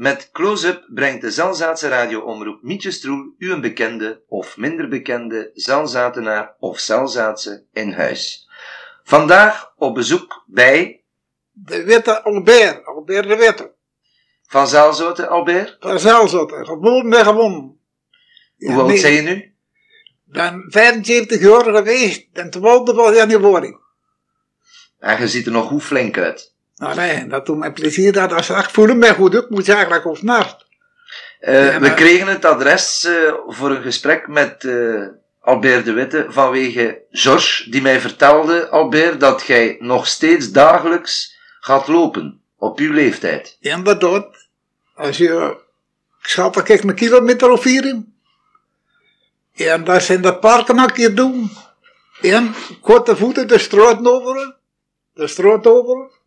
Met Close-Up brengt de Zalzaatse radioomroep Mietje Stroel u een bekende of minder bekende Zalzatenaar of Zalzaatse in huis. Vandaag op bezoek bij... De Witte Albert, Albert de Witte. Van Zaalzoten, Albert? Van Zaalzoten, geboren en gewonnen. Hoe oud zijn je nu? Ben 75 jaar geweest en 12 was januari. En je ziet er nog goed flink uit. Nou nee, dat doet mij plezier dat als ik voel me goed, ik moet eigenlijk op nacht. Uh, we kregen het adres uh, voor een gesprek met uh, Albert de Witte vanwege Georges, die mij vertelde, Albert, dat jij nog steeds dagelijks gaat lopen op uw leeftijd. Ja, inderdaad. Als je, ik schat ik een kilometer of vier in. En dat zijn de parken een keer doen. En korte voeten de straat over, de straat over.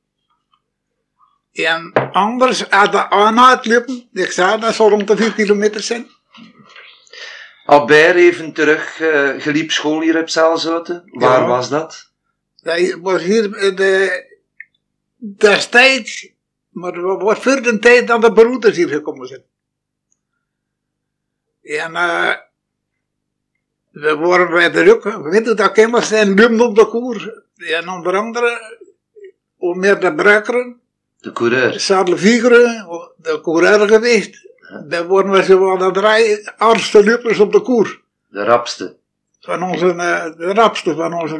En anders, aan de aanuitlopen, ik zei dat zal rond de 4 kilometer zijn. Albert even terug, uh, geliep school hier op Zaalzoten. Waar ja. was dat? Dat was hier de, destijds, maar was voor de tijd dat de broeders hier gekomen zijn. En uh, we waren bij de ruk, we weten dat kenners zijn lumd op de koer. En onder andere, om meer de bruikeren. De coureur. Sadelvigeren, de coureur geweest. Dan worden we zo wel de drie armste lupers op de koer. De rapste. Van onze, de rapste van onze,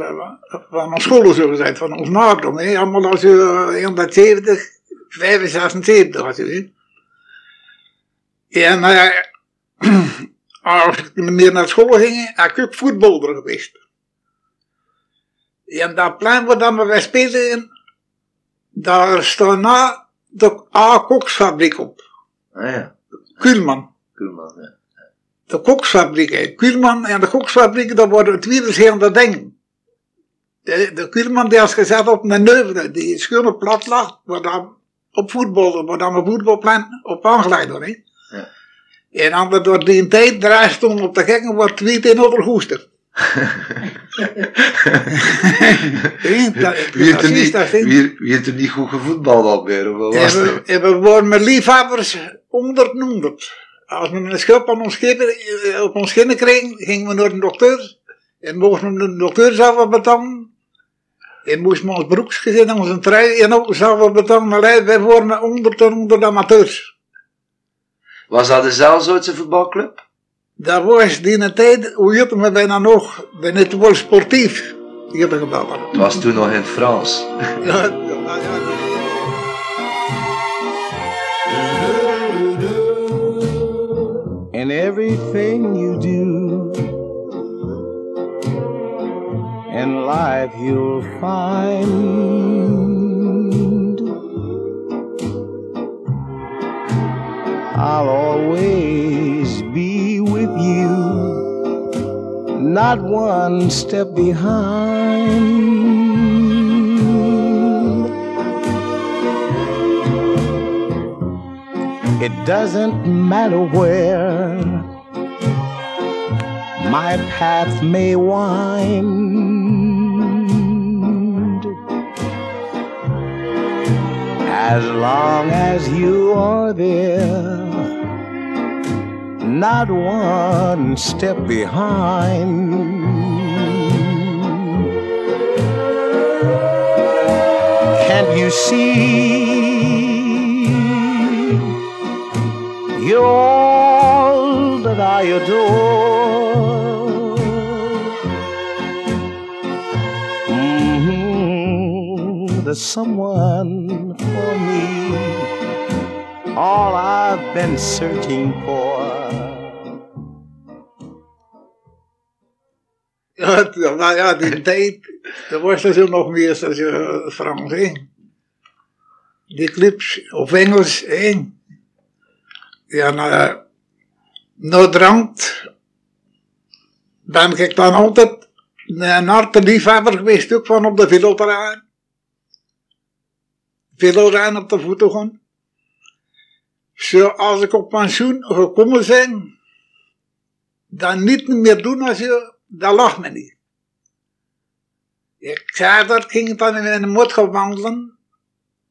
van onze scholen, zo gezegd, van ons naardom. Hè. Allemaal als je 170, 75 als je ziet. En als ik meer naar school ging, heb ik ook voetballer geweest. En dat plan waar dan we spelen, daar staat na de A-koksfabriek op. Ah ja. Kuhlman. Kuhlman, ja. De koksfabriek, Kuhlman en de koksfabriek, dat worden twee verschillende dingen. De, de Kuhlman die is gezet op een neuve, die schone plat lag, waar dan op voetbal, waar dan een voetbalplan op aangeleid wordt. Hè. Ja. En dan door die tijd draai stond op de gekken, wordt twee in overgoester. Wie, heeft er niet, goed gevoetbald al meer? Of en, we, en we worden met liefhebbers ondernoemd. Als we een schip aan ons schepen, op ons schinnen kregen, gingen we naar de dokter. En mochten we de dokter zelf betalen. En moesten we ons broeksgezin en onze trui en ook zelf betalen. Maar wij worden onder, onder de amateurs. Was dat de Zelzootse voetbalclub? Dat was die tijd, hoe heette me bijna nog, ben het wel sportief. Hier gebeld. Het was toen nog in het Frans. ja, ja, ja. In everything you do in life you'll find I'll always you, not one step behind. It doesn't matter where my path may wind. As long as you are there not one step behind. Can't you see you're all that I adore? Mm-hmm. There's someone for me, all I've been searching for. Nou ja, die tijd, er was er zo nog meer als je Frans, hè. Die clips, of Engels, hè. Ja, nou, drank, ben ik dan altijd een harte liefhebber geweest, ook van op de velodrijn. Velodrijn op de voeten gaan. Zo, als ik op pensioen gekomen ben, dan niet meer doen als je dat lag me niet. Ik zei dat ging dan in een mot gaan wandelen,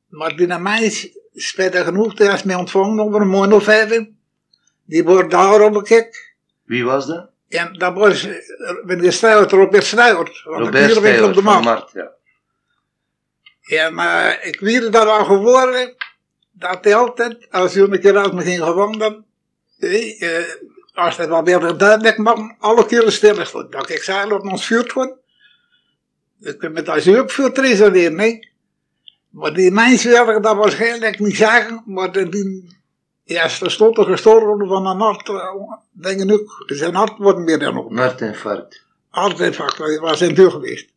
maar die meisje spijtig genoeg, die is mij ontvangen over een maand of vijf. Die wordt daar op gekeken. Wie was dat? En dat was, eh, ben je Stuyvert, Robert de Robert Kierenwinkel op de de markt. Markt. Ja. En ik weet dat al geworden, dat hij altijd, als hij een keer uit me ging gewandelen, eh, eh, als hij wat weer duidelijk mag, alle keren stil stond. Dat ik zei, laat ons vuur gewoon. Ik ben met als ook vuur trezen nee. Maar die mensen wilden dat waarschijnlijk niet zeggen, maar die- ja, ze stond er gestorven van een hart, eh, denk ik zijn hart wordt meer dan op. Hartinfarct. Factor, dat was in deur geweest.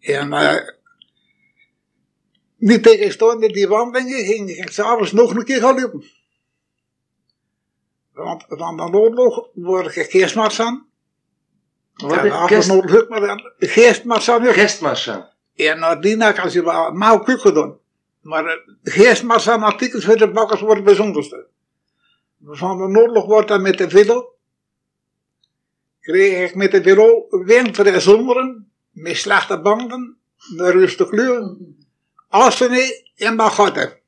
En uh, niet tegenstaande die wandelingen ging ik s'avonds nog een keer gaan lopen. Want van de oorlog word ik geestmars aan. Wat Ja, is de kerst- oorlog maar dan geestmars aan. ook. Kerstmarsa. En nadien ik ze wel mouw koek gedaan. Maar uh, geestmars aan artikels voor de bakkers wordt het bijzonderste. Van de oorlog wordt dat met de velo kreeg ik met de bureau winter en zomeren, met slechte banden, met rustig kleur, assen en bagotten.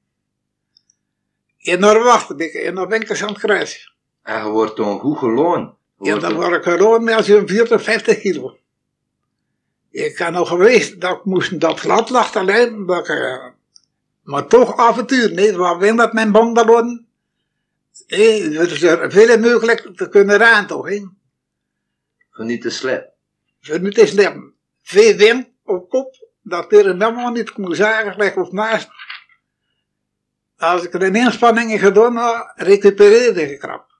En daar wachtte ik, en dan ben ik aan het kruis. En je wordt dan goed geloond. En wordt dan word ik gewoon met zo'n 40, 50 kilo. Ik kan nog geweest dat ik moest dat alleen, dat ik, eh, maar toch avontuur, nee, wat wil dat mijn banden worden? Eh, het is er veel mogelijk te kunnen rijden toch, hè? Niet te. Voor nu is slim. Veel wind op kop, dat er helemaal niet kon zeggen, gelijk of naast. Als ik er een inspanning in gedaan had, recupereerde ik krap.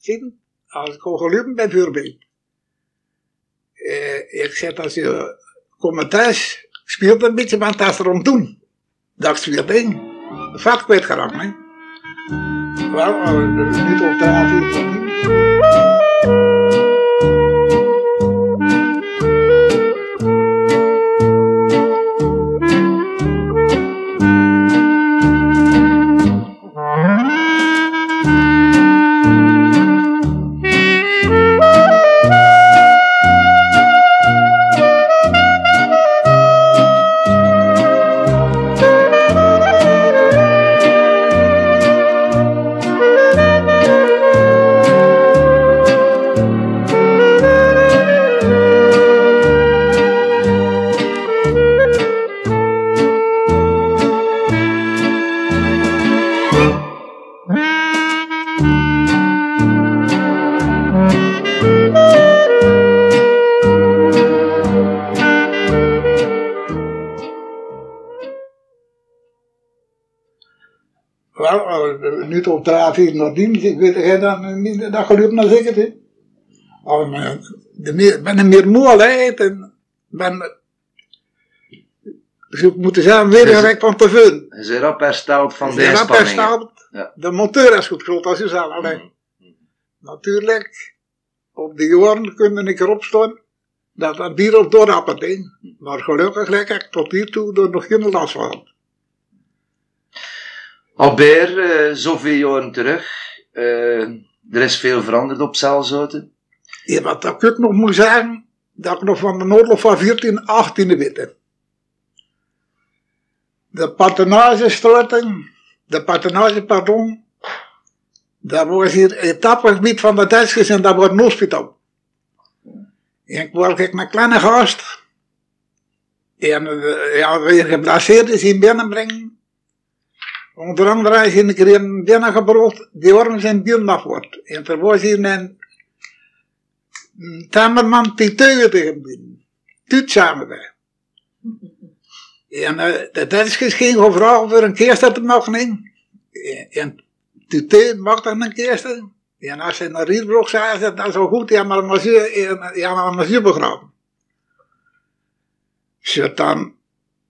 Zie je? Als ik al gelopen ben, bijvoorbeeld. Eh, ik zeg als je komt thuis, speelt een beetje, want dat is erom doen. Dat speelt in. Vat kwijtgeraakt, hè. Wel, het niet op de avond. Nu op de A4 naar dienst, ik weet jij dan niet dat gelukt naar zeker hè? Ik ben er meer moeheid en ben dus ik moet zeggen, weer een rek van te veel. Je bent rap hersteld van de De rap inspanningen. hersteld, Ja. de motor is goed groot als je zelf alleen. Natuurlijk, op die jaren kunnen ik erop staan dat dat bier op doorrappen ding. Maar gelukkig lekker tot hiertoe door nog geen last van. Albert, eh, zoveel jaren terug. eh, er is veel veranderd op Zelzoten. Ja, wat ik ook nog moet zeggen, dat ik nog van de oorlog van 14, 18 weet. De patronagestruiting, de patronage, pardon, dat was hier etappegebied van de Duitsers en dat wordt een hospitaal. En ik word ik een kleine gast. En eh, ja, weer geblesseerd zien binnenbrengen. Onder andere is een keer een binnengebracht, die arm zijn af wordt. En er was hier een een Tamerman die teugen tegen binnen. Tuut samen bij. En uh, de Duitsers gingen gevraagd voor een keerste te maken. En, Tuut mag dan een keerste. En als ze naar Rietbrug zei, ze, dat is wel goed, ja, maar ze, maar maar ze begraven. Zo dan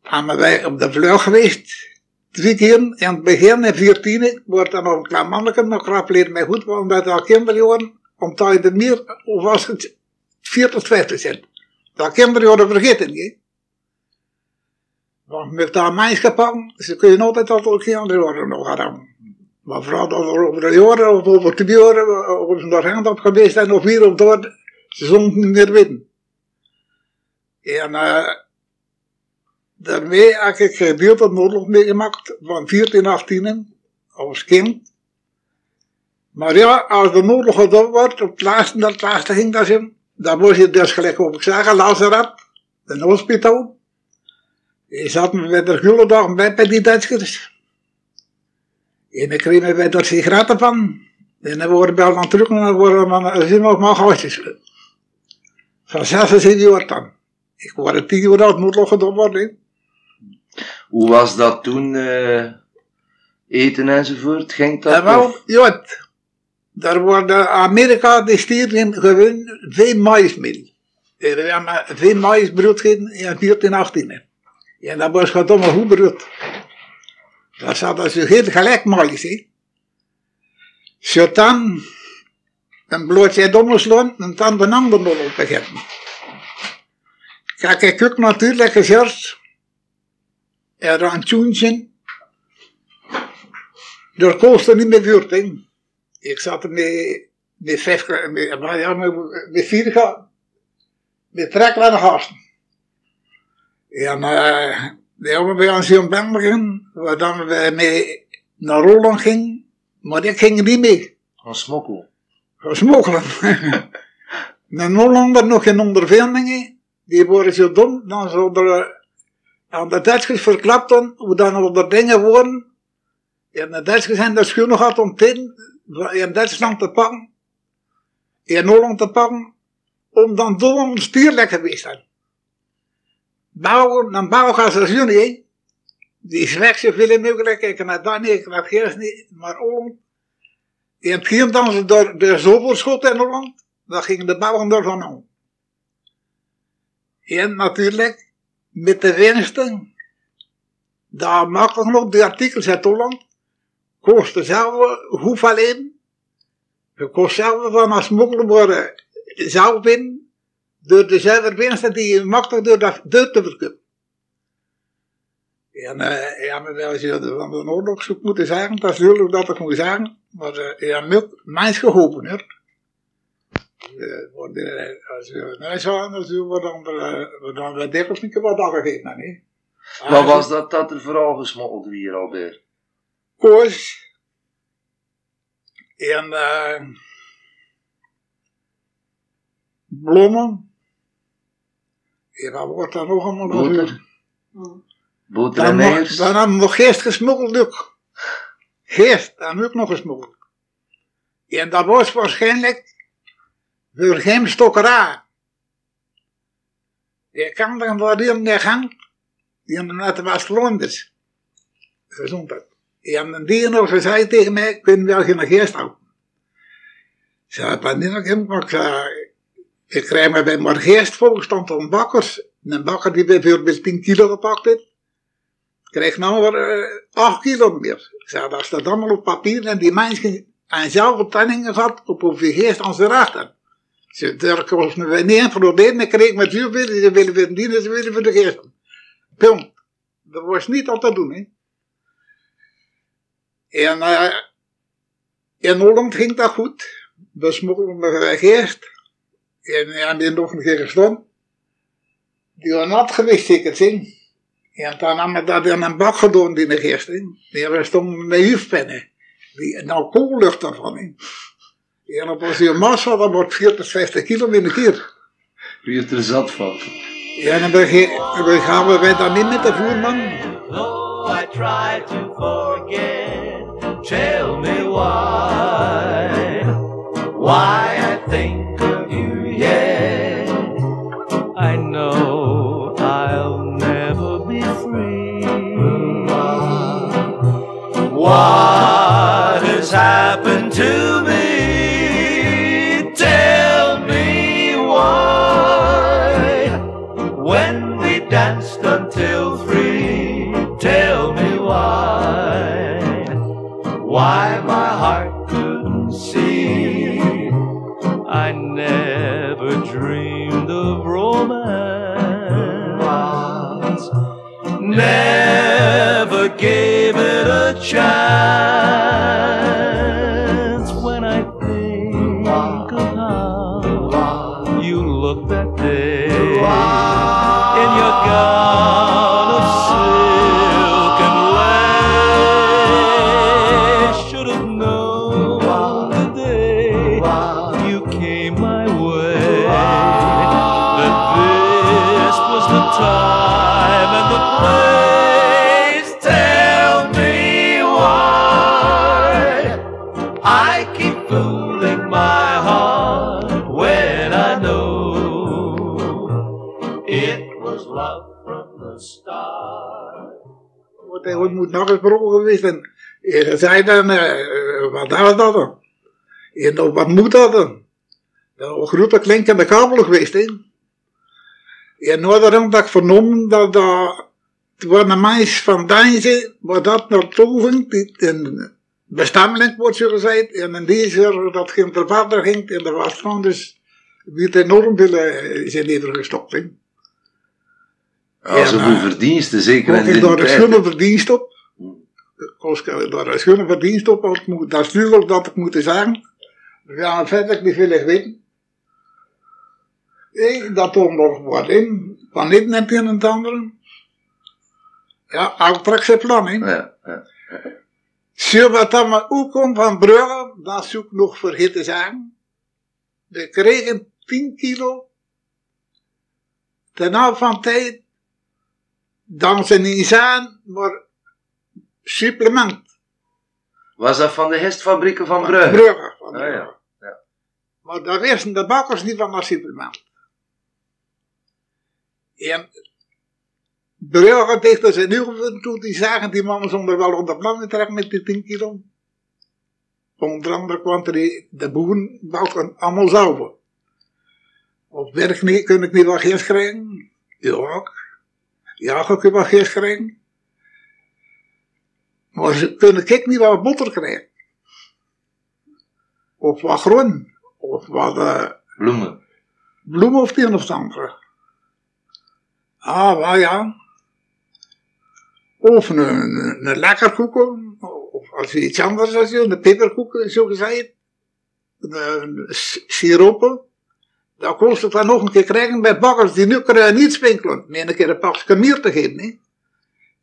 zijn wij op de vlucht geweest. Drie keer in het begin, in 14, wordt dan nog een klein manneke, nog krap leert mij goed, omdat dat worden, omdat je er meer, of was het 40, 50 cent. Dat kinderen worden vergeten, niet? Want met dat meisje pakken, ze kunnen altijd altijd kinderen worden nog gaan. Maar vooral dat er over de jaren, of over twee jaren, of ze daar hand op geweest zijn, of hier of daar, ze zullen niet meer weten. En, uh, daarmee heb ik gedeeltelijk oorlog meegemaakt van 14, 18 als kind. Maar ja, als de oorlog gedaan wordt, op het laatste, dat laatste ging dat in, dan moest je dus gelijk op ik zeggen, Lazaret, een hospitaal. Je zat me bij de gulden dag bij die Duitsers. En ik kreeg me bij er sigaretten van. En dan worden we dan terug en dan worden we we ook maar gastjes. Van 76 jaar dan. Ik word 10 jaar oud, moet nog gedaan worden. Hoe was dat toen? eh, eten enzovoort? Ging dat? En wel, of- ja, daar worden Amerika in gewoon veel maïsmeel. En we hebben veel maïsbrood gegeten in 14, 18. En dat was gewoon goed brood. Dat zat als je heel gelijk maïs, dan een blootje dommersloon en dan de andere nul opgegeven. Kijk, ik ook natuurlijk gezegd, er rantjoentje, er kostte niet meer vuur, hè. Ik zat er met, met vijf, met, maar ja, met, met vier, ga- met drie kleine gasten. En uh, die hebben bij ons in België, waar dan we mee naar Roland gingen, maar ik ging niet mee. Van smokkel. Dat is mogelijk. Een Hollander nog geen ondervindingen, die worden zo dom, dan zullen aan de Duitsers verklapt hoe dan er dingen worden. En de Duitsers zijn de schoenen gehad om tin in Duitsland te pakken, in Holland te pakken, om dan dom stierlijk geweest zijn. Bouwen, dan bouwen gaan ze jullie, hè. Die zwek zoveel mogelijk, ik naar daar niet, ik naar Geers niet, maar Holland. In het begin dan ze door de zoverschot in Holland, dan gingen de bouwen ervan om. En natuurlijk, met de winsten, daar makkelijk nog de artikels uit Holland, kost dezelfde hoeveel in. Het kost zelf van als smokkelen worden zelf in, door dezelfde winsten die je makkelijk door, dat, door te verkopen. En uh, ja, maar wel eens van de oorlog zoek moeten zeggen, dat is natuurlijk dat ik moet zeggen, maar uh, ja, ook mijns geholpen, hè. Wordt, uh, als je nee zou, dan zullen we dan, dan we niet wat afgegeven hebben, hè. Wat was dat dat er vooral gesmokkeld werd hier, Albert? koos. En uh, bloemen. En wat wordt er nog allemaal? Boter? Boter Dan, en eiers? dan hebben we nog geest gesmokkeld ook. Geest, dan ik nog gesmokkeld. En dat was waarschijnlijk voor geen stokkerij. Je kan dan wat in de gang, die net was Londens. Gezondheid. Die nog zei tegen mij, ik weet wel geen geest houden. Zei, wat niet nog in, maar ik ik krijg me bij mijn geest volgestand van bakkers. Een bakker die bijvoorbeeld 10 kilo gepakt heeft, krijgt nou weer eh, 8 kilo meer. Zei, dat staat allemaal op papier en die mensen en zelf op tenningen gehad op hoeveel geest aan ze rechten. Daar me niet probleem, ik kreeg met zuur willen, ze willen verdienen, ze willen voor de geest. Punt. Dat was niet al te doen, hè. En uh, in Holland ging dat goed. We smokkelden met geest. En ja, die nog een keer gestaan. Die waren nat geweest, zeker zien. En dan hebben we dat in een bak gedaan, die geest. Die hebben stonden met huifpennen. Die, nou, koollucht daarvan. hè. En op als je massa, dat wordt 40, 50 kilo in een keer. Wie het er zat van? Ja, dan begin- dan gaan we wij dan niet met de voerman. Though I try to forget, tell me why. Why I think of you, yeah. I know I'll never be free. What Never gave it a chance. Het moet nog gesproken geweest. En je zei dan, eh, eh, wat was dat dan? En dan, wat moet dat dan? Dat was een grote klinkende kabel geweest, hè. En nou daarom dat ik vernomen dat dat, het waren een meisje van Dijnse, waar dat naartoe ging, in bestemming wordt zo gezegd, en in deze dat geen ter vader ging, en er was van dus, weer enorm veel eh, zijn leven gestopt. Als Ja, een maar- verdiensten, zeker in dit daar een schone verdienst op. Kost ik daar een schone verdienst op, moet- dat is natuurlijk dat ik moet zeggen. We gaan verder niet veel weten. Ik, dat er nog wat in, van dit en het een en het andere. Ja, al trekt zijn plan in. Ja, ja. Zie wat dan maar ook komt van Brugge, dat zoek ik nog vergeten te zeggen. We kregen 10 kilo. Ten af van tijd. Dan ze niet zijn, maar supplement. Was dat van de hestfabrieken van Brugge? Brugge. Van Ah, Brugge. ja. Ja. Maar daar wisten de bakkers niet van dat supplement. En Brugge tegen zijn nu toe, die zagen die mannen zonder wel onder plan trekken met die 10 kilo. Onder andere kwam er die- de boeren balken allemaal zouden. Op werk niet, kun ik niet wat gist krijgen? Ja, ook. Ja, ik kan wat gist krijgen. Maar ze kunnen ik niet wat boter krijgen. Of wat groen. Of wat eh, Bloemen. bloemen of het een of andere. Ah, wel ja. Of een, een, een lekkerkoeken. Of als je iets anders als je, een peperkoeken, zo gezegd. Een, een siropen. Kost het dan nog een keer krijgen bij bakkers die nu kunnen niet spinkelen. Meer een keer een pakje meer te geven. hè.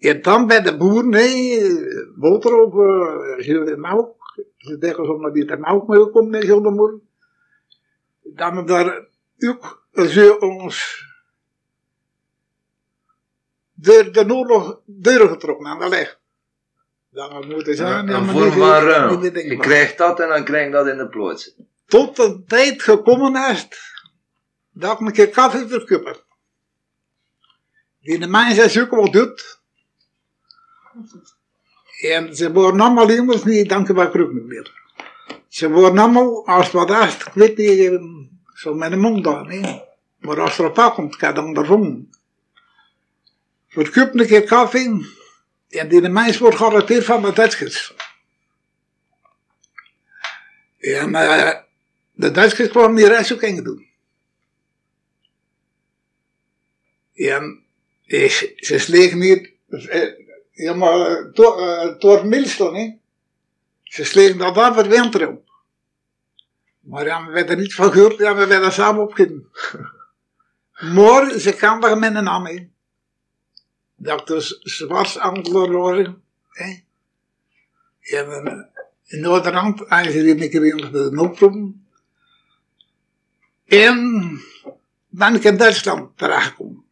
En dan bij de boer, nee, boter of uh, melk. Ze denken zo maar die de melk mee komt, nee, zonder moeder. Dan daar ook ze ons de, de oorlog deur getrokken aan de leg. Dan moet het zijn. Maar niet ruil. meer denken Je krijgt dat en dan krijg je dat in de plots. Tot de tijd gekomen is dat ik een keer koffie verkopen. Die de mensen zoeken wat doet. En ze worden allemaal immers niet, dank je wel, meer. Ze worden allemaal, als wat is, ik weet niet, eh, zo met de mond dan, hè. Maar als er pak komt, kan dan daarom. Verkoop een keer koffie. En die de mensen wordt gearresteerd van de Duitsers. En eh, de Duitsers kwamen die reis ook in doen. En eh, ze slegen niet, eh, ja maar door, eh, door Milston, hè. Ze slegen dat daar voor winter op. Maar ja, we werden niet van gehoord, ja, we werden samen opgedaan. maar ze kan daar met een naam in. Dat is zwart worden, hè. Eh, in Noorderland, eigenlijk een keer de oproepen. En ik in Duitsland terechtgekomen.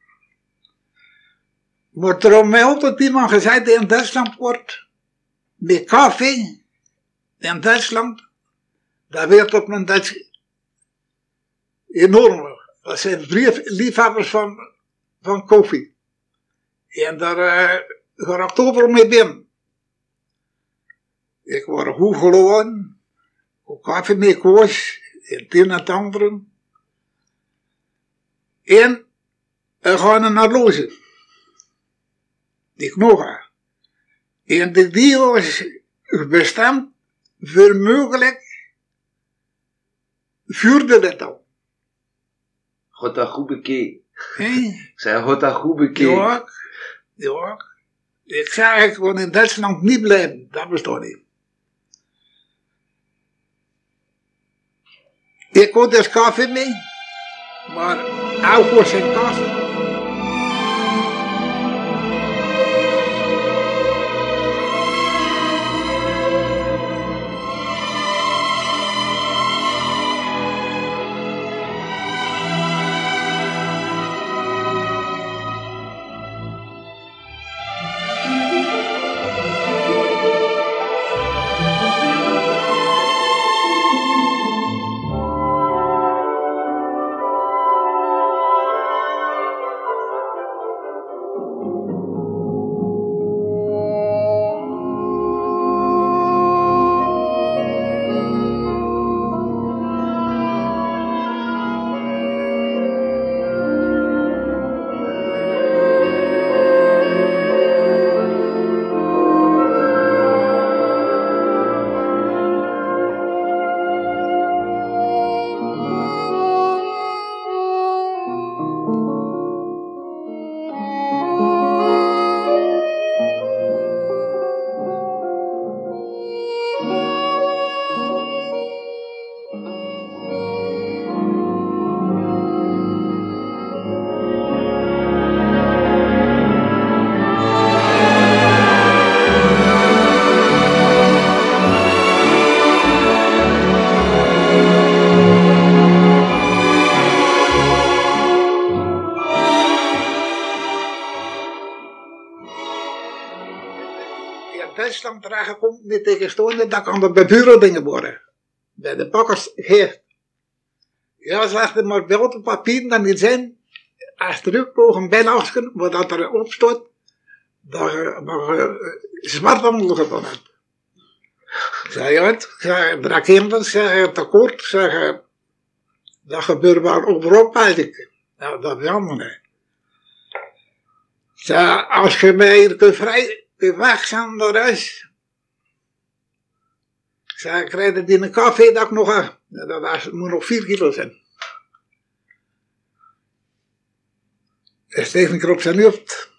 Wordt er om mij altijd iemand gezegd die in Duitsland wordt, met koffie, in Duitsland, dat werd op een Duits enorm. Dat zijn liefhebbers van, van koffie. En daar uh, overal mee binnen. Ik word goed gelopen, ook koffie mee koos, en het een en het andere. En we gaan naar lozen. Die knogen. En de was bestemd voor mogelijk vuurde dat al. God dat goed bekeken. Zei, God dat goed bekeken. Ja, ja. Ik zeg, ik wil in Duitsland niet blijven. Dat bestaat niet. Ik kon dus koffie mee, maar ook voor zijn koffie. Niet tegenstonden, dat kan er bij bureau dingen worden. Bij de bakkers geeft. Ja, hij, maar wel de papieren dan niet zijn, als terug mogen bijlagen, waar dat er op staat, dat je dat je zwarthandel gedaan hebt. Zei, ja, het, zei, Drakinders, zeg, tekort, zeg, dat gebeurt wel overal eigenlijk. Nou, dat is niet. Ik zei, als je mij hier kunt vrij kunt weggaan naar huis. Zei, ik krijg het in een café dat ik nog, dat was, moet nog vier kilo zijn. Hij steeg een keer op zijn hoofd.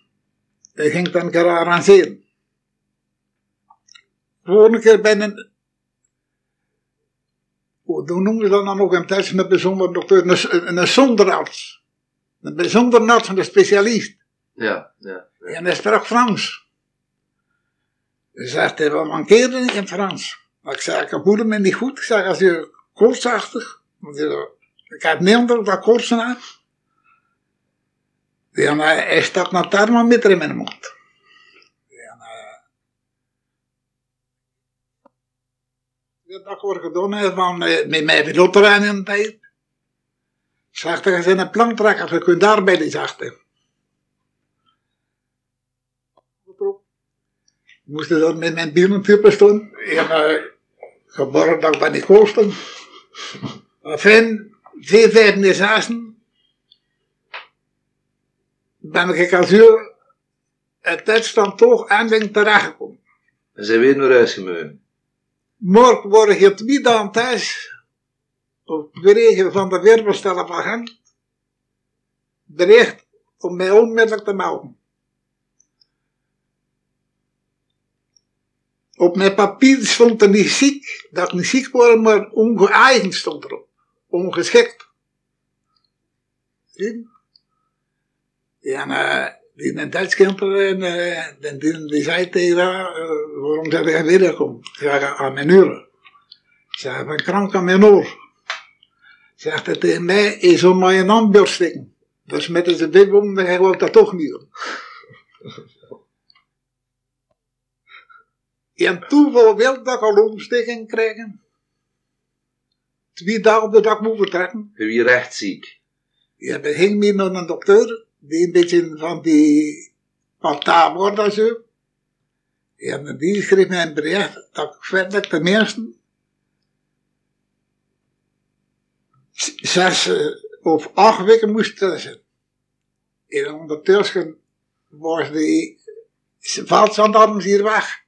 Hij ging dan een keer arrangeren. Volgende keer bij een, hoe noemen ze dat dan nog in thuis, een bijzonder dokter, een, een zonderarts. Een bijzonder arts, een specialist. Ja, ja. En hij sprak Frans. Hij zegt, hij wil mankeren in Frans. Maar ik zei, ik voelde me niet goed. Ik zeg, als je koortsachtig, want ik heb dat koortsen heb. Ja, maar hij stak naar thermometer in mijn mond. Maar... Ja, dat wordt gedaan, van, eh, met mij weer in de tijd. Zegt hij, je een planktrekker, je kunt arbeiden, zegt hij. moest er dan met mijn bierentype staan. En uh, ik bij die kool stond. Enfin, vier, vijf en zessen ben ik als uur het tijdstand toch eindelijk terechtgekomen. En zijn weer naar huis gemogen. Morgen word ik hier twee dagen thuis op bericht van de weerbesteller van Gent bericht om mij onmiddellijk te melden. Op mijn papier stond er niet ziek, dat ik niet ziek word, maar ongeëigend stond erop. Ongeschikt. Zie je? Ja, maar die een Duits kinderen, en uh, die, die zei tegen haar, uh, waarom zou jij weer komen? Ik zeg, aan mijn uren. Ik zeg, ik krank aan mijn oor. Zegt hij tegen mij, is om maar een ambeurs stikken. Dus met zijn bib om, dan hij wou dat toch niet doen. En toeval wil dat ik al ontsteking krijgen. Twee dagen op de dag moet vertrekken. Wie recht ziek. Ja, we gingen meer naar een dokter, die een beetje van die pata wordt en zo. En die schreef mij een bericht dat ik verder ten eerste zes uh, of acht weken moest tussen. En ondertussen was die veldsandarms hier weg.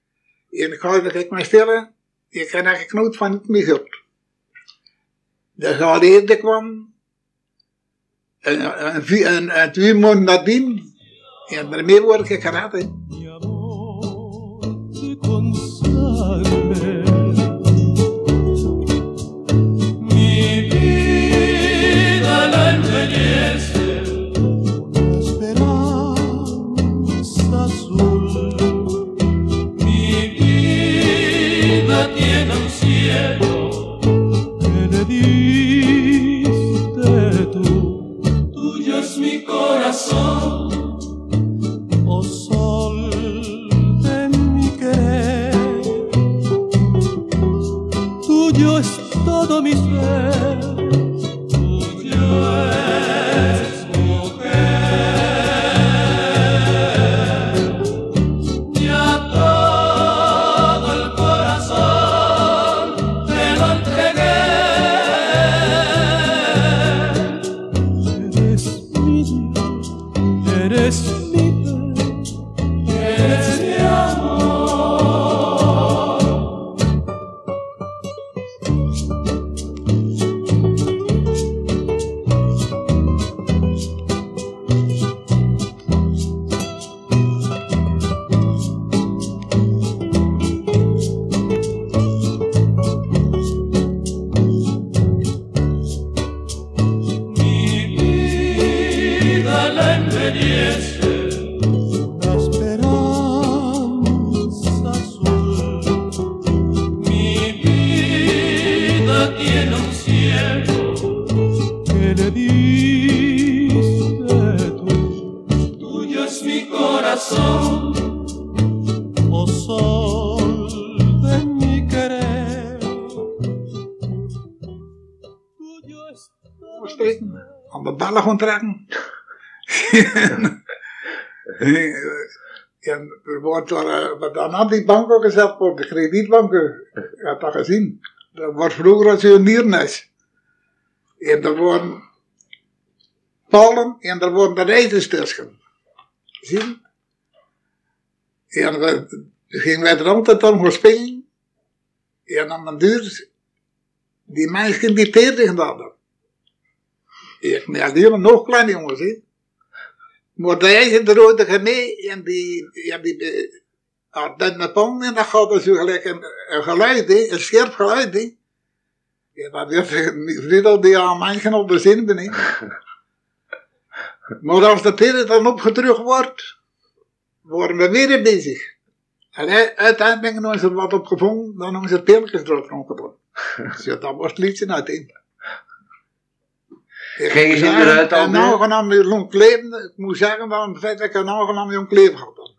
En ik ga er mij stellen, je kan er geknoot van niet meer goed. De geallieerde kwam, en, en, en, twee maanden nadien, en daarmee word ik gered. hè. Mi todo mi ser, en er wordt dan, uh, dan aan die bank ook gezet voor de kredietbanken. Je hebt dat gezien. Dat wordt vroeger als een niernes. En er worden palen en er worden de rijtjes tussen. Zie? En we gingen wij er altijd om gaan springen. En aan de duur, die meisjes die tegen hadden. Ik, die waren nog kleine jongens, hè. Maar de eigen de rode en die, ja, die, pong en dat gaat dus gelijk een, een geluid, een scherp geluid. Ja, dat werd vrienden die aan mensen op de zin ben. Maar als de peren dan opgedrukt wordt, worden we weer bezig. En uiteindelijk ben ik nog wat opgevangen, dan hebben ze pilletjes erop rondgedaan. Dus ja, dat wordt liedje uiteen. Ging je niet meer uit Een aangenaam jong leven, ik moet zeggen, dat het feit dat ik een aangenaam jong leven had.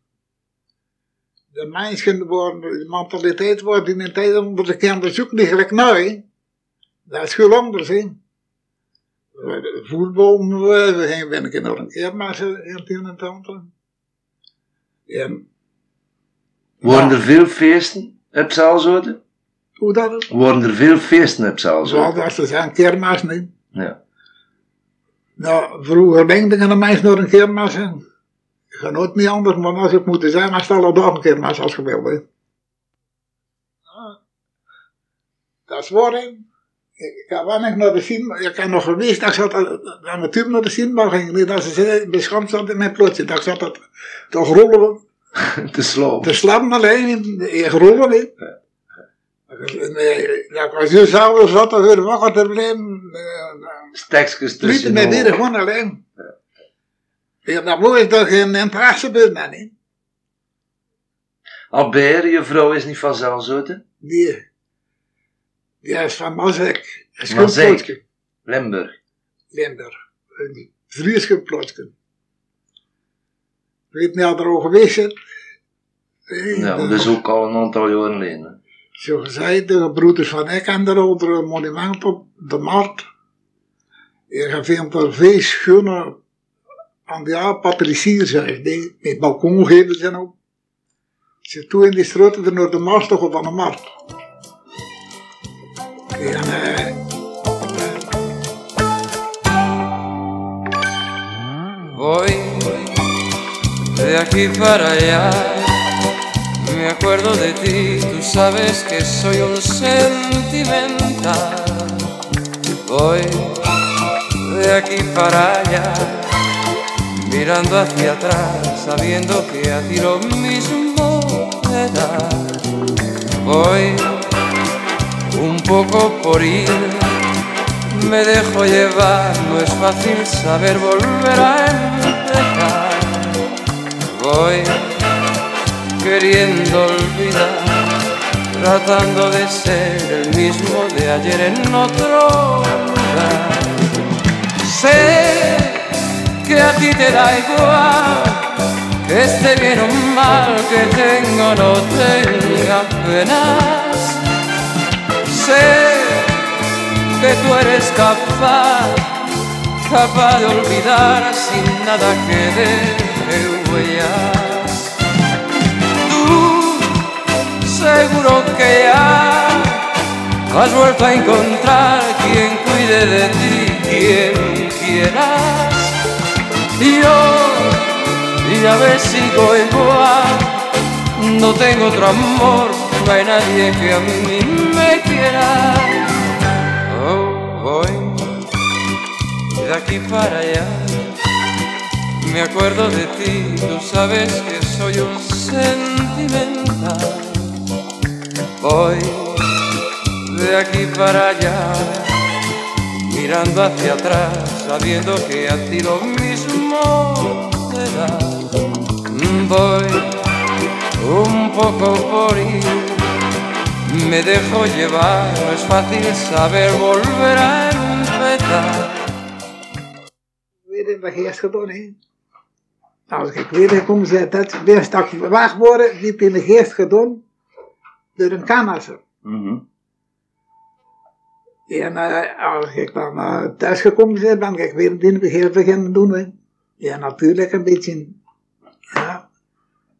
De mensen worden, de mentaliteit wordt in een tijd onder de kinderen zoeken die gelijk nou. Dat is veel anders, hè. Voetbal, we gingen ben ik nog een keer maar ze in het een en het ander. En Worden er veel feesten op Zaalzoten? hoe dat is? Worden er veel feesten op Zoals Zaalzoten? als ze zijn kermis niet. Ja. Nou, vroeger denk ik aan de mensen nog een kermis. en Ik ga nooit niet anders, maar als het moet zijn, dan stel er dag een kermis als je wil. hè. Dat is waar. Ik ga wel nog naar de zin, ik heb nog geweest, dat ik zat aan- aan de tube naar de zin, maar ging niet, dat ze zei, beschamd zat in mijn plotje. Dat ik zat dat toch rollen, Te slopen. te slapen alleen, in, in rollen, hè. Nee, dat was zo s'avonds zat, dan weer wakker te blijven. eh, Stekjes Lieten tussen de weer ogen. gewoon alleen. Ja, dat is toch geen interesse bij mij, niet? Albert, je vrouw is niet van Zaalzoten? Die, die is van Mazek. Mazek. Limburg. Limburg. Een vrieschipplotje. Ik weet niet of er al geweest is. Ja, dat dat is ook al een aantal jaren geleden. Zo gezegd, de broeders van ik en er onder een monument op de markt. Je vindt er veel schone aan de ja, patriciers, die met balkon geven zijn ook. Ze toe in die straten er naar de markt toch op aan de markt. En, eh, Voy de aquí para allá. Me acuerdo de ti, tú sabes que soy un sentimental. Voy de aquí para allá, mirando hacia atrás, sabiendo que a ti lo mismo me da. Voy un poco por ir me dejo llevar, no es fácil saber volver a empezar. Voy queriendo olvidar, tratando de ser el mismo de ayer en otro lugar. Sé que a ti te da igual, que esté bien o mal, que tenga o no tenga penas. Sé que tú eres capaz, capaz de olvidar sin nada que deje huellas. Seguro que ya has vuelto a encontrar quien cuide de ti, quien quieras. Y yo ya ves sigo igual, no tengo otro amor, no hay nadie que a mí me quiera. Oh, voy de aquí para allá. Me acuerdo de ti, tú sabes que soy un sentimental. Voy de aquí para allá, mirando hacia atrás, sabiendo que a ti lo mismo te da. Voy un poco por ir me dejo llevar, no es fácil saber volver a empezar. in de geest gedaan, hè. Als ik weer gekomen zei, dat weer stukje weg worden, diep in de geest gedaan, door een kanasser. Mhm. En eh, als ik dan eh, thuis gekomen ben, ben ik weer in het heel beginnen doen. Hè. Ja, natuurlijk een beetje, ja,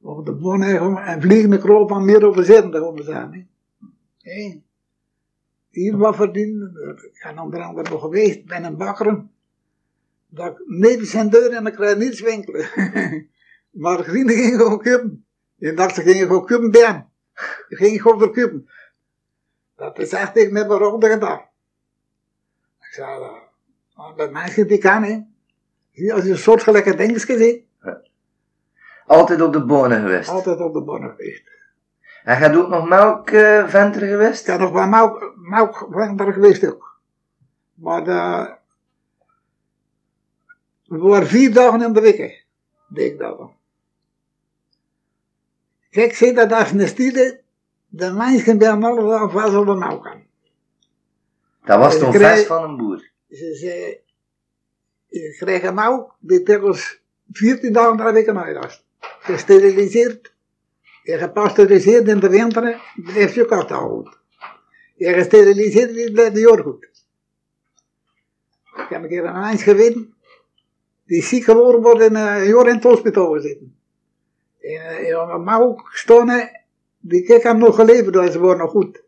op de bonnen en vliegende kroop van meer over zitten, we zijn. Hè. Hé. Hier wat verdienen, ik ben onder andere nog geweest bij een bakker, dat ik zijn deur en ik krijg niets winkelen. maar vrienden gingen gewoon kuppen. En dacht ze gingen gewoon kuppen bij Ze gingen gewoon verkuppen. Dat is echt ik met mijn rode gedaan. Ik zei, uh, bij mensen die kan hè. Zie, Als je een soortgelijke dingetjes ziet, Altijd op de bonen geweest. altijd op de bonnen geweest. En jij doet nog melkventer geweest? Ik heb nog bij Mauk, Mauk daar geweest ook. Maar de, we waren vier dagen in de week, deed ik dat dan. Kijk, zie dat als een stille, de mensen bij alle dagen vast op de Mauk aan. Dat was toch krijg- vest van een boer. Ze zei, je krijgt een Mauk die telkens 14 dagen per week uitlast. Gesteriliseerd, je gepasteuriseerd in de winter, blijft je kat goed. Je gesteriliseerd, die blijft de jaar goed. Ik heb een keer een mens geweten, die ziek geworden wordt en een jaar in het hospitaal gezeten. Eh, en een Mauk stonden, die kijk hem nog geleefd, dus ze worden nog goed.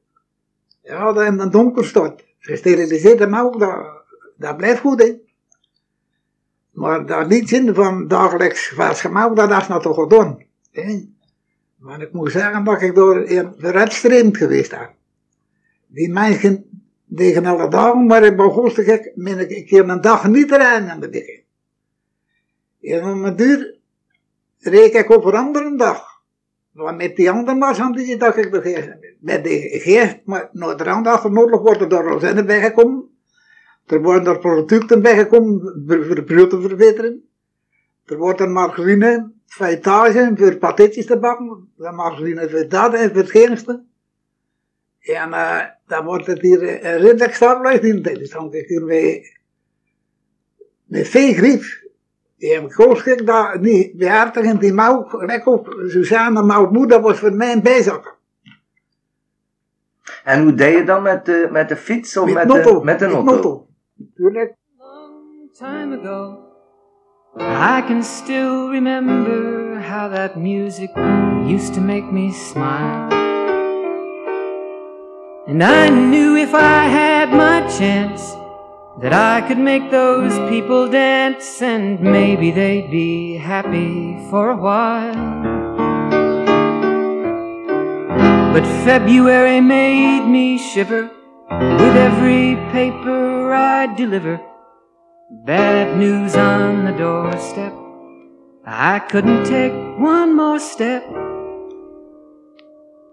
Ja, dat in het donker staat. Gesteriliseerde melk, dat, dat blijft goed, hè. Maar dat niet zin van dagelijks gemeld, dat is nou toch gedaan. Hè? Maar ik moet zeggen dat ik door een verredstreemd geweest ben. Die mensen tegen alle dagen, maar in augustus ik, ben ik een keer een dag niet rijden aan de dikke. En om een duur reek ik op een andere dag. Want met die andere was aan die dag ik de met de geest, maar na de andere nodig wordt er door rozijnen bijgekomen. Er worden er producten bijgekomen voor brood te verbeteren. Er wordt er margarine, feitage voor patatjes te bakken. De margarine voor dat en voor het. En eh dan wordt het hier eh, redelijk stapelijk in Dus dan ik hier mee, met veel grief. Ik dat niet behartigen die mouw, lekker op Suzanne mouw moeder was voor mij een bijzakken. En hoe deed je dan met de, met de fiets of met, Met de, notto. met de met auto? notto. Tuurlijk. long time ago. I can still remember how that music used to make me smile. And I knew if I had my chance that I could make those people dance and maybe they'd be happy for a while. But February made me shiver with every paper I deliver. Bad news on the doorstep. I couldn't take one more step.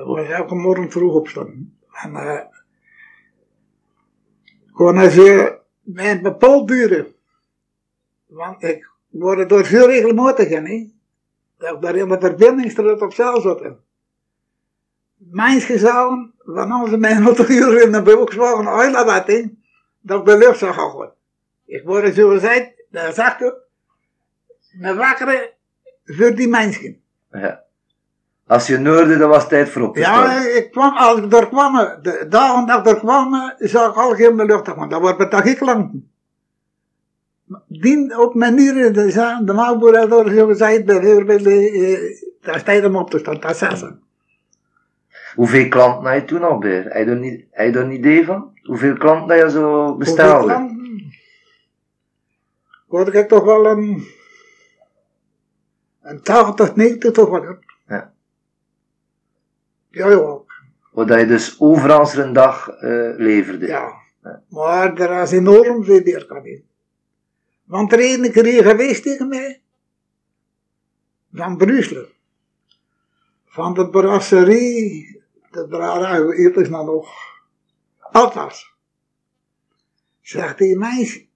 Dat was elke morgen vroeg opstaan. En eh gewoon je met een bepaald duren. Want ik word door veel regelmatig, hè. Dat ik daar in de verbindingsstraat op zaal zat. Mijns gezogen, van onze nog uur in de huilen wat in, dat ik de lucht zag gooien. Ik word zo gezegd, daar zag ik, me wakkeren voor die mensen. Ja. Als je noorde, dan was het tijd voor op te staan. Ja, ik kwam, als ik er kwam, de dagen dat ik er kwam, zag ik al geen de lucht gaan. Dat wordt het toch ik lang. Die op manier, de, de maalboer al zo gezegd, bijvoorbeeld, eh, daar staat hem op te staan, dat ze. Hoeveel klanten had je toen al bij? Heb je er een idee van? Hoeveel klanten dat je zo Hoeveel bestelde? klanten? Word ik toch wel een, een 80, 90 toch wel. Ja. Ja. Wat je dus overal een dag eh, leverde. Ja, maar er is enorm veel weerstand in. Want er is een keer geweest tegen mij, van Brussel, van de brasserie, de brouwerij, het is nou nog, Atlas. Zegt hij, mij,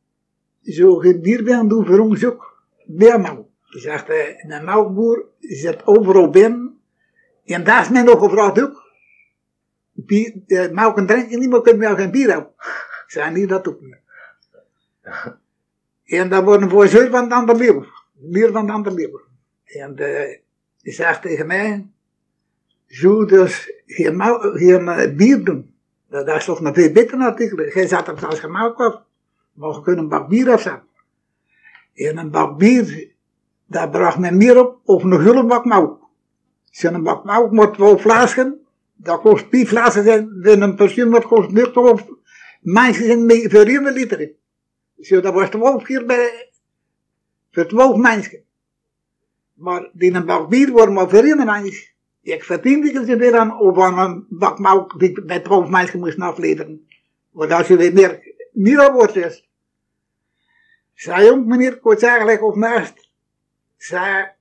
zo geen bier ben doen voor ons ook, biermouw. Zegt hij, een melkboer zit overal binnen, en daar is men nog gevraagd ook. Bier, eh, melk en drinken niet, maar kunnen we geen bier. Ik zei niet dat ook. En dat wordt een voorzitter van de andere. Bier van de andere leeuw. En eh, die zegt tegen mij, zo dus geen, geen eh, bier doen. Dat, is toch een veel beter natuurlijk. Jij zat er je melk op. Maar we kunnen een bak bier afzetten. En een bak bier, daar bracht men meer op, of een hele bak melk. Zo'n bak melk met twee flasken, dat kost vier flasken zijn, in een pensioen dat kost nu toch mensen zijn voor 1 liter. Zo, dat was 12 keer bij, voor 12 mensen. Maar die een bak bier wordt maar voor 1 mens. Ik verdiende ze weer aan, of aan een bak melk die bij 12 mensen moest afleveren. Want als je weer meer, meer wordt is. Zei jong meneer, ik word eigenlijk op naast. Gaat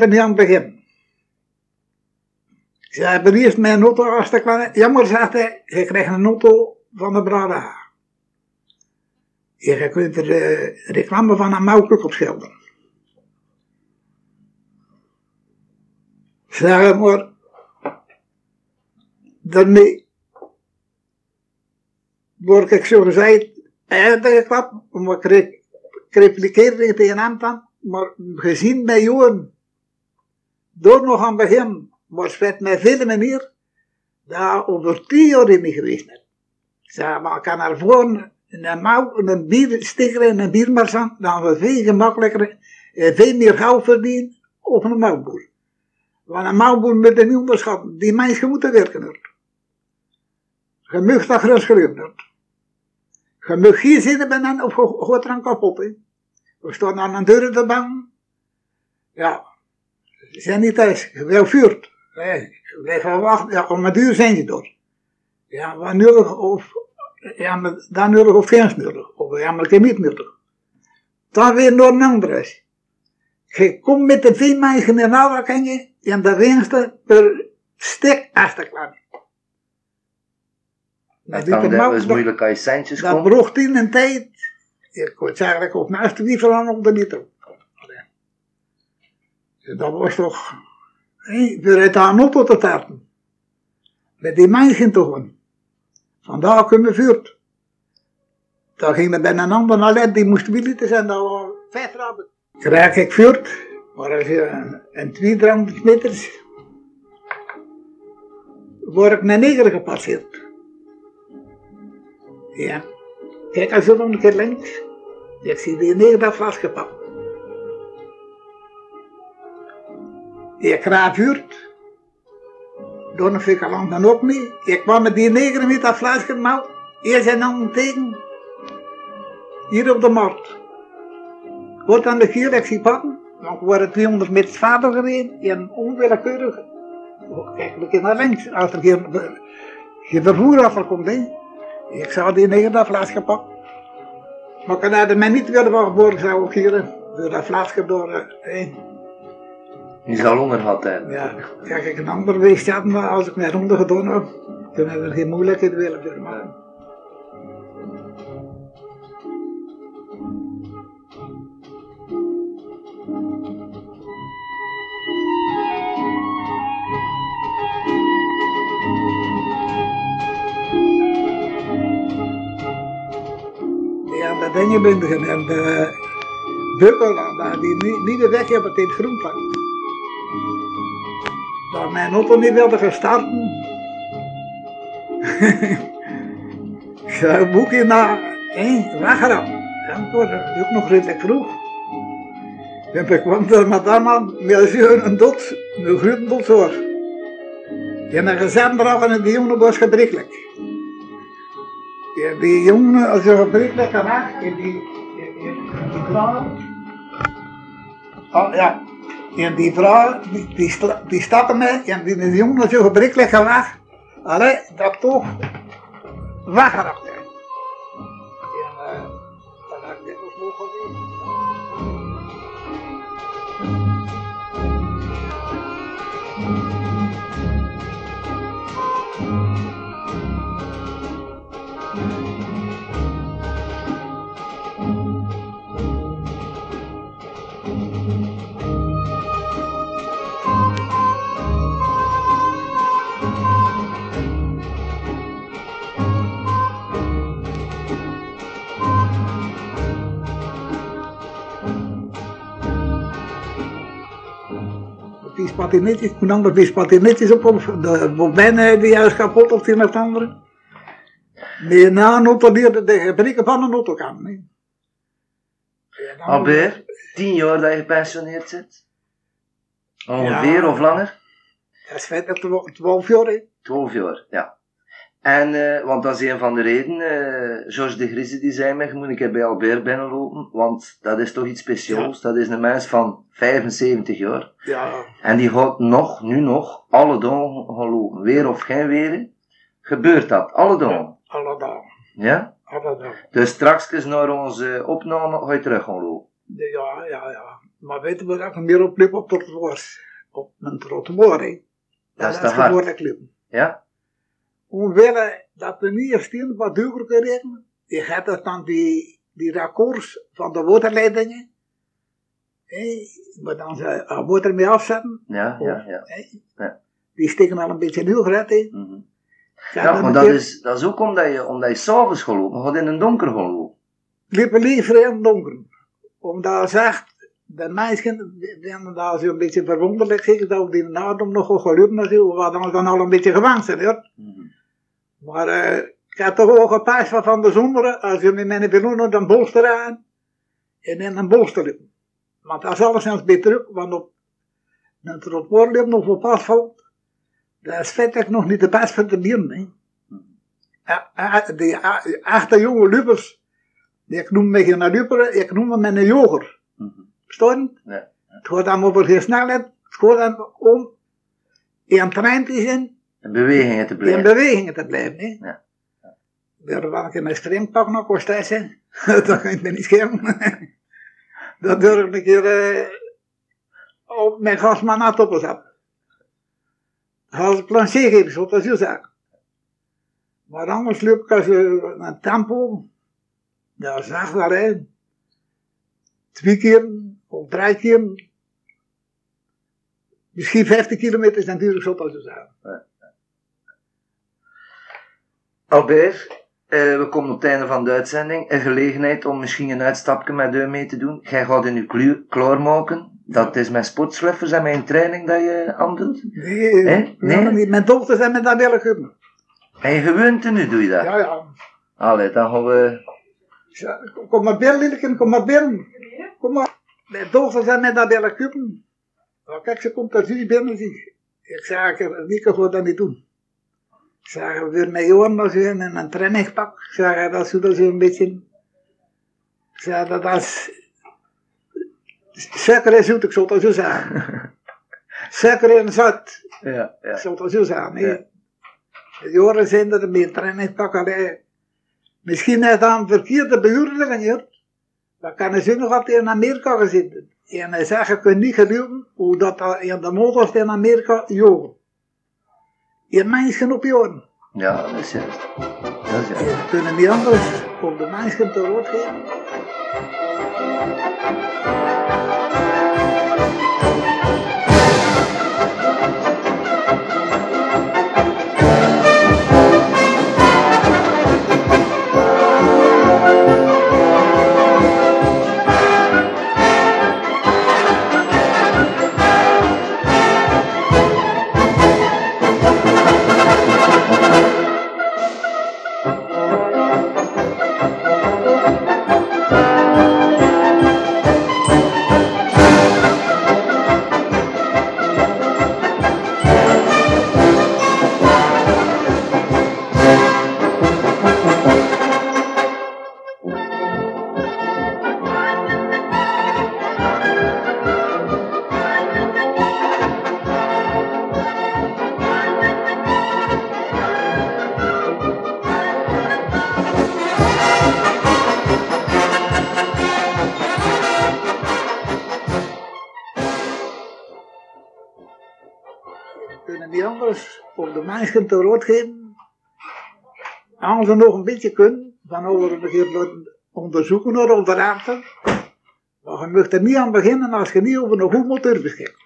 er niet aan het begin. Ze hebben eerst mijn auto als de kleine. Jammer, hij, je krijgt een auto van de Brada. Je kunt er eh, reclame van een melkkoek op schilderen. Zeg maar, daarmee word ik zo gezegd, uitgeklapt, maar ik re- ik repliceerde het tegen hem dan, maar gezien mijn jaren, door nog aan het begin, was het met vele manier, daar over tien jaar in geweest. Zeg maar, ik kan ervoor een mouw, een biersticker en een biermarzant, dan we veel gemakkelijker, en veel meer geld verdienen, of een mouwboer. Want een mouwboer moet je niet onderschatten, die mensen moeten werken. Je mag dat gelopen wordt. Je mag hier zitten bij hen, of je gaat er kapot. We staan aan een deur te bang. Ja, ze zijn niet thuis, wil vuurt. Nee, blijf wel wachten, ja, om een duur zijn ze door. Ja, wat nodig, of, ja, maar dan nodig of geen nodig, of ja, maar geen niet nodig. Dan weer naar een andere. Je komt met de vier mensen in aanraking en de winsten per stuk achterklaan. Dat kan dat is moeilijk als je centjes Dat komt. bracht in een tijd, ik word eigenlijk op naast wie van op de liter. Dat was toch, hé, voor het aan auto te taarten. Met die mensen te gaan. Vandaar kunnen we vuurt. Dan ging er bij een ander naar die moest willen zijn, dat was vijf raben. Krijg ik vuurt, maar als je een, een 200 meters, word ik naar neger gepasseerd. Ja. Kijk, als je nog een keer links, ik zie die neer dat vastgepakt. Ik raap vuurt. Door een vikalant dan ook niet. Ik kwam met die neger met dat flesje melk. Eerst en dan tegen. Hier op de markt. Wordt aan de gier, ik zie pakken. We waren 200 meter verder gereden. En onwillekeurig. Kijk, keer naar links. Als er geen, geen vervoer afkomt, hè. Ik zou die neger dat flesje pakken. Maar ik had mij niet willen van geboren, zou ik hier eh, door dat flesje door. eh, je zal onder gehad. Ja. ja, ik een ander weegt hebben, maar als ik mijn ronde gedaan heb, dan hebben we geen moeilijkheid willen meer. Ja, dat je binden en de bubbel, die niet, de weg hebben tegen groen Waar mijn auto niet wilde starten. Een boekje naar één weggerap. En het was ook nog redelijk vroeg. En ik kwam er met dat man met een dot, een grote hoor. En een dragen en die jongen was gebrekkelijk. Ja, die jongen, als je gebrekkelijk kan en die, en die. Oh ja, en die vrouw, die, die, die stapte mee, en die, die jongen, je gebrekkelijk weg, allee, dat toch hè. En, eh, dat had ik nog gezien. Die spatinetjes, toen nam die spatinetjes op, op de bobijnen die is kapot of het een of het andere. Die na een auto leerde de gebreken van een auto kan. hè. Ja, dan- tien jaar dat je gepensioneerd zit? Ongeveer Ja. of langer? Dat is feit dat het 12 jaar hè. 12 jaar, ja. En, eh, want dat is een van de redenen, eh Georges de Grise die zei me, je moet keer bij Albert binnenlopen, want dat is toch iets speciaals. Dat is een mens van 75 jaar. Ja, En die gaat nog, nu nog, alle dagen gaan lopen. Weer of geen weer, gebeurt dat, alle dagen. alle dagen. Ja? Alle dagen. Dus straks naar onze opname ga je terug gaan lopen. Ja, ja, ja. Maar weten we dat ik meer opliep op het trottoir? Op mijn trottoir, hè. Dat is te hard. Ja? Omwille dat er niet in wat duurder kan rekenen. Je gaat het dan die, die raccours van de waterleidingen. Hé, maar dan ze water mee afzetten. Ja, ja, ja. Die steken al een beetje nieuw gered in. Mhm. Ja, maar dat keer- is, dat is ook omdat je, omdat je s'avonds gaat lopen, je gaat in een donker gaan lopen. liepen liever in het donker. Omdat zegt, de vinden dat zo een beetje verwonderlijk, zeker dat we die nadom nog gelukt natuurlijk, wat dan dan al een beetje zijn. Hoor. Mhm. Maar eh, ik heb toch ook gepast van van de zomer, als je met mijn naar een bolster aan, en in een bolster. Want dat is alleszins beter, want op een trottoir liepen of op asfalt, dat is feitelijk nog niet de best van de bieren. ja, Die a- echte jonge lupers, die ik noem me geen luper, ik noem me mijn joger. Mhm. Verstaan? Ja. Het gaat dan over geen snelheid, het gaat dan om in trein te zijn, In bewegingen te in blijven. bewegingen te blijven. Hè? Ja. Weer wel een een springpak nog kost hij zijn. dat kan ik me niet schermen. dat durf ik een keer eh, op mijn gasman toppen zetten. Als plancher geven, zo dat is je zaak. Maar anders loop ik als je een tempo, dat is echt wel. Twee keer of drie keer, misschien 50 kilometer is natuurlijk zo als je zaak. Albert, eh, we komen op het einde van de uitzending. Een gelegenheid om misschien een uitstapje met u mee te doen. Jij gaat in je klu- klaarmaken. Dat is met sportsluffers en een training dat je aandoet. Nee, nee? Niet. mijn dochters zijn met dat willen kunnen. En je gewoonte nu doe je dat. Ja, ja. Allee, dan gaan we... Ja, Kom maar binnen, Lilleke, kom maar binnen. Kom maar. Mijn dochters zijn met dat willen. Nou, kijk, ze komt er zie binnen, zie. Ik zeg, Nieke gaat dat niet doen. We weer met zo in een trainingspak. Zeg, dat is zo een beetje... Zeg, dat is... Suiker en zoet, ik zou het zo zeggen. Suiker en zout. Ja, ja. Ik zou het zo zeggen. Ja. De jaren zijn er meer trainingspak. Allee. Misschien is dat een verkeerde behuurder hier. Dan kan hij zo nog altijd in Amerika gezeten. En hij zegt, je kunt niet geloven hoe dat dat in de motors in Amerika jogen. Je mensen op jaren. Ja, dat is juist. Dat is juist. Je kunnen niet anders om de mensen te rood geven. Kunnen niet anders om de mensen te rood geven. Als ze nog een beetje kunnen, van over een laten onderzoeken naar onderraten. Maar je mag er niet aan beginnen als je niet over een goed motor beschikt.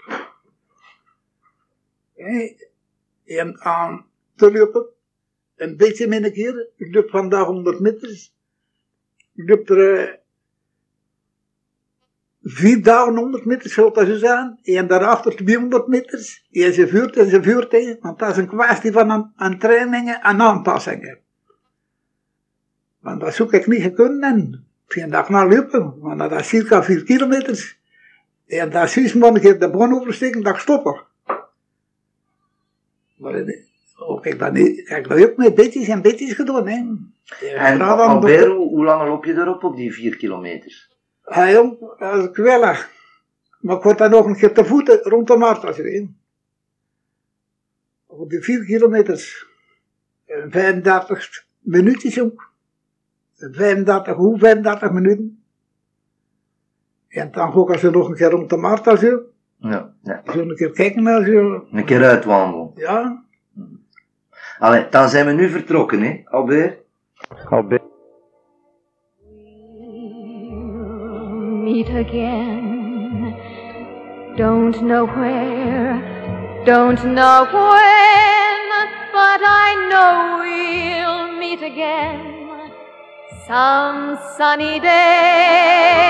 En aan te lopen, een beetje min een keer. Ik loop vandaag 100 meters. Ik loop er eh, vier dagen 100 meters, zoals dat zo zijn. En daarachter 200 meters. En ze vuurt en ze vuurt tegen. Want dat is een kwestie van aan, aan trainingen en aanpassingen. Want dat zoek ik niet gekund en dag naar lopen. Want dat is circa 4 kilometers. En dat is man keer de bron oversteken, dat ik stoppen. Maar eh, ook ik niet, kijk, dat heb ik met bitjes en bitjes gedaan, hè. En Albert, hoe, hoe lang loop je erop op die 4 kilometer? Hij dat is kwellig. Maar ik word dan nog een keer te voeten rond de Martas heen. Op die 4 kilometers. En 35 minuutjes ook. 35, hoe 35 minuten. En dan ga ik ze nog een keer rond de Marta zo. Ja, ja. Zo een keer kijken naar zo. Een keer uitwandelen. Ja. Allee, dan zijn we nu vertrokken, hè, Albert? Albert. Meet again. Don't know where, don't know when, but I know we'll meet again some sunny day.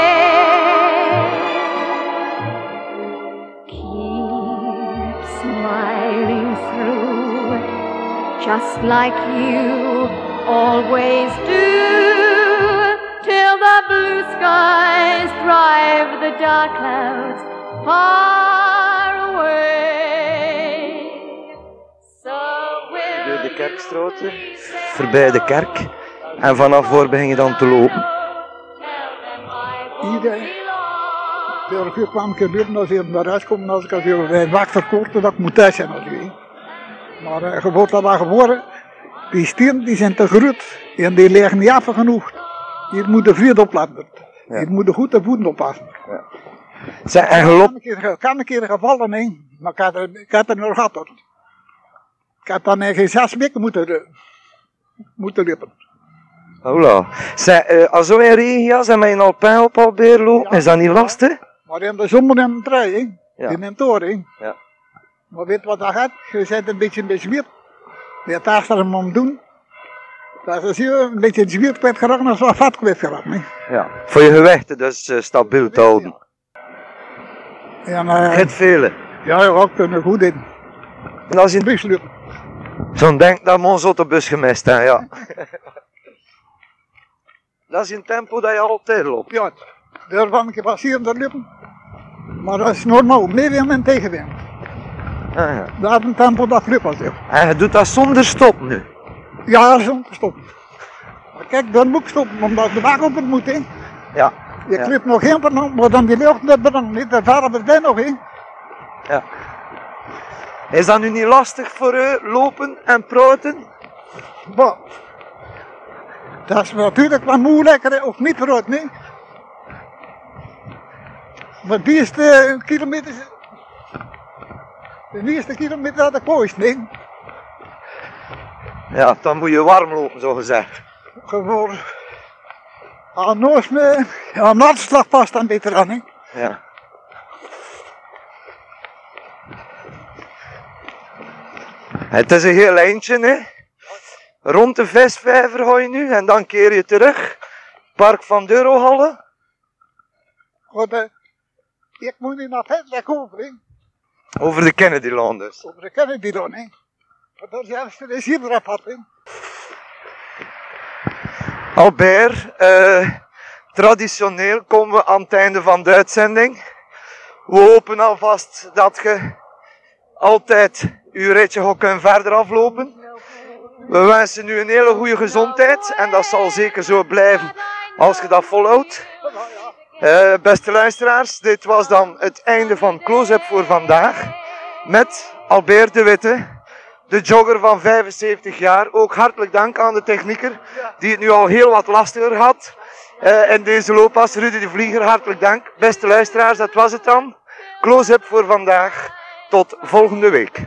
Keep smiling through, just like you always do, skies drive the dark clouds far away. So Door de be voorbij de kerk. En vanaf voor begin je dan te lopen. Eh, Vorige uur kwam ik er buiten als ik naar huis kom, als ik als ik bij verkocht, dat ik moet thuis zijn als. Maar uh, je wordt dat wel geboren. Die stieren die zijn te groot en die liggen niet af genoeg. Hier moet de vriend opletten. Hier moet de goede voeten oppassen. Zeg, en Ik geloof, kan een keer, kan een keer gevallen in, maar ik had er, ik had er nog gehad. hoor. Ik had dan eigenlijk zes weken moeten, eh, moeten lopen. Hola. Zeg, eh, als zo in regenjas en met een alpijn op Albert lopen, Ja. is dat niet lastig? Maar in de zomer in de trui, hè. Ja. in een toren. hè. Ja. Maar weet wat dat gaat? Je bent een beetje bezweerd. Je hebt daar hem om doen. Dat is hier een beetje zweet kwijt geraakt, dat is wat vat kwijt geraakt. hè. Ja. Voor je gewichten dus eh, stabiel te houden. En, eh, Het vele. ja, ja, we kunnen goed in. En als je Bus zo'n denkt dat ons op de bus gemist ja. dat is een tempo dat je altijd loopt. Ja, daarvan keer passeren te lopen. Maar dat is normaal, meewind en tegenwind. Ah, ja. Dat is een tempo dat lukt als. En je doet dat zonder stop nu. Ja, dat is om te stoppen. Maar kijk, dan moet ik stoppen, omdat de wagen op het moet. Hè. Ja. Je Ja. klipt nog geen van, maar dan die lucht net bedankt. Niet ver we zijn nog hè. ja. Is dat nu niet lastig voor u, lopen en praten? Maar, dat is natuurlijk wat moeilijker, of niet rood, nee. Maar die eerste kilometer, de eerste kilometer had ik mooist, nee. Ja, dan moet je warm lopen, zo gezegd. Gewoon, aan noos me, aan hartslag past dan beter aan, hè. Ja. Het is een heel eindje, hè. Rond de visvijver ga je nu en dan keer je terug. Park van Durohalle. Want, eh, ik moet niet naar het over, hè. Over de Kennedylaan dus. Over de Kennedy dan, hè. Dat is. Albert, eh, traditioneel komen we aan het einde van de uitzending. We hopen alvast dat je altijd uw ritje gaat kunnen verder aflopen. We wensen u een hele goede gezondheid en dat zal zeker zo blijven als je dat volhoudt. Eh, beste luisteraars, dit was dan het einde van Close-Up voor vandaag. Met Albert de Witte, de jogger van 75 jaar. Ook hartelijk dank aan de technieker, die het nu al heel wat lastiger had. Eh, en deze loopas, Rudy de Vlieger, hartelijk dank. Beste luisteraars, dat was het dan. Close-up voor vandaag. Tot volgende week.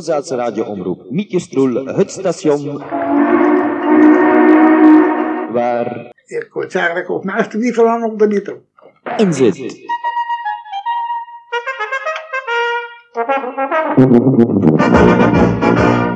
Elzaatse radioomroep. Mietje Stroel, het station. Waar. Ik word eigenlijk op naast wie van op de nitro. In zit. Thank you.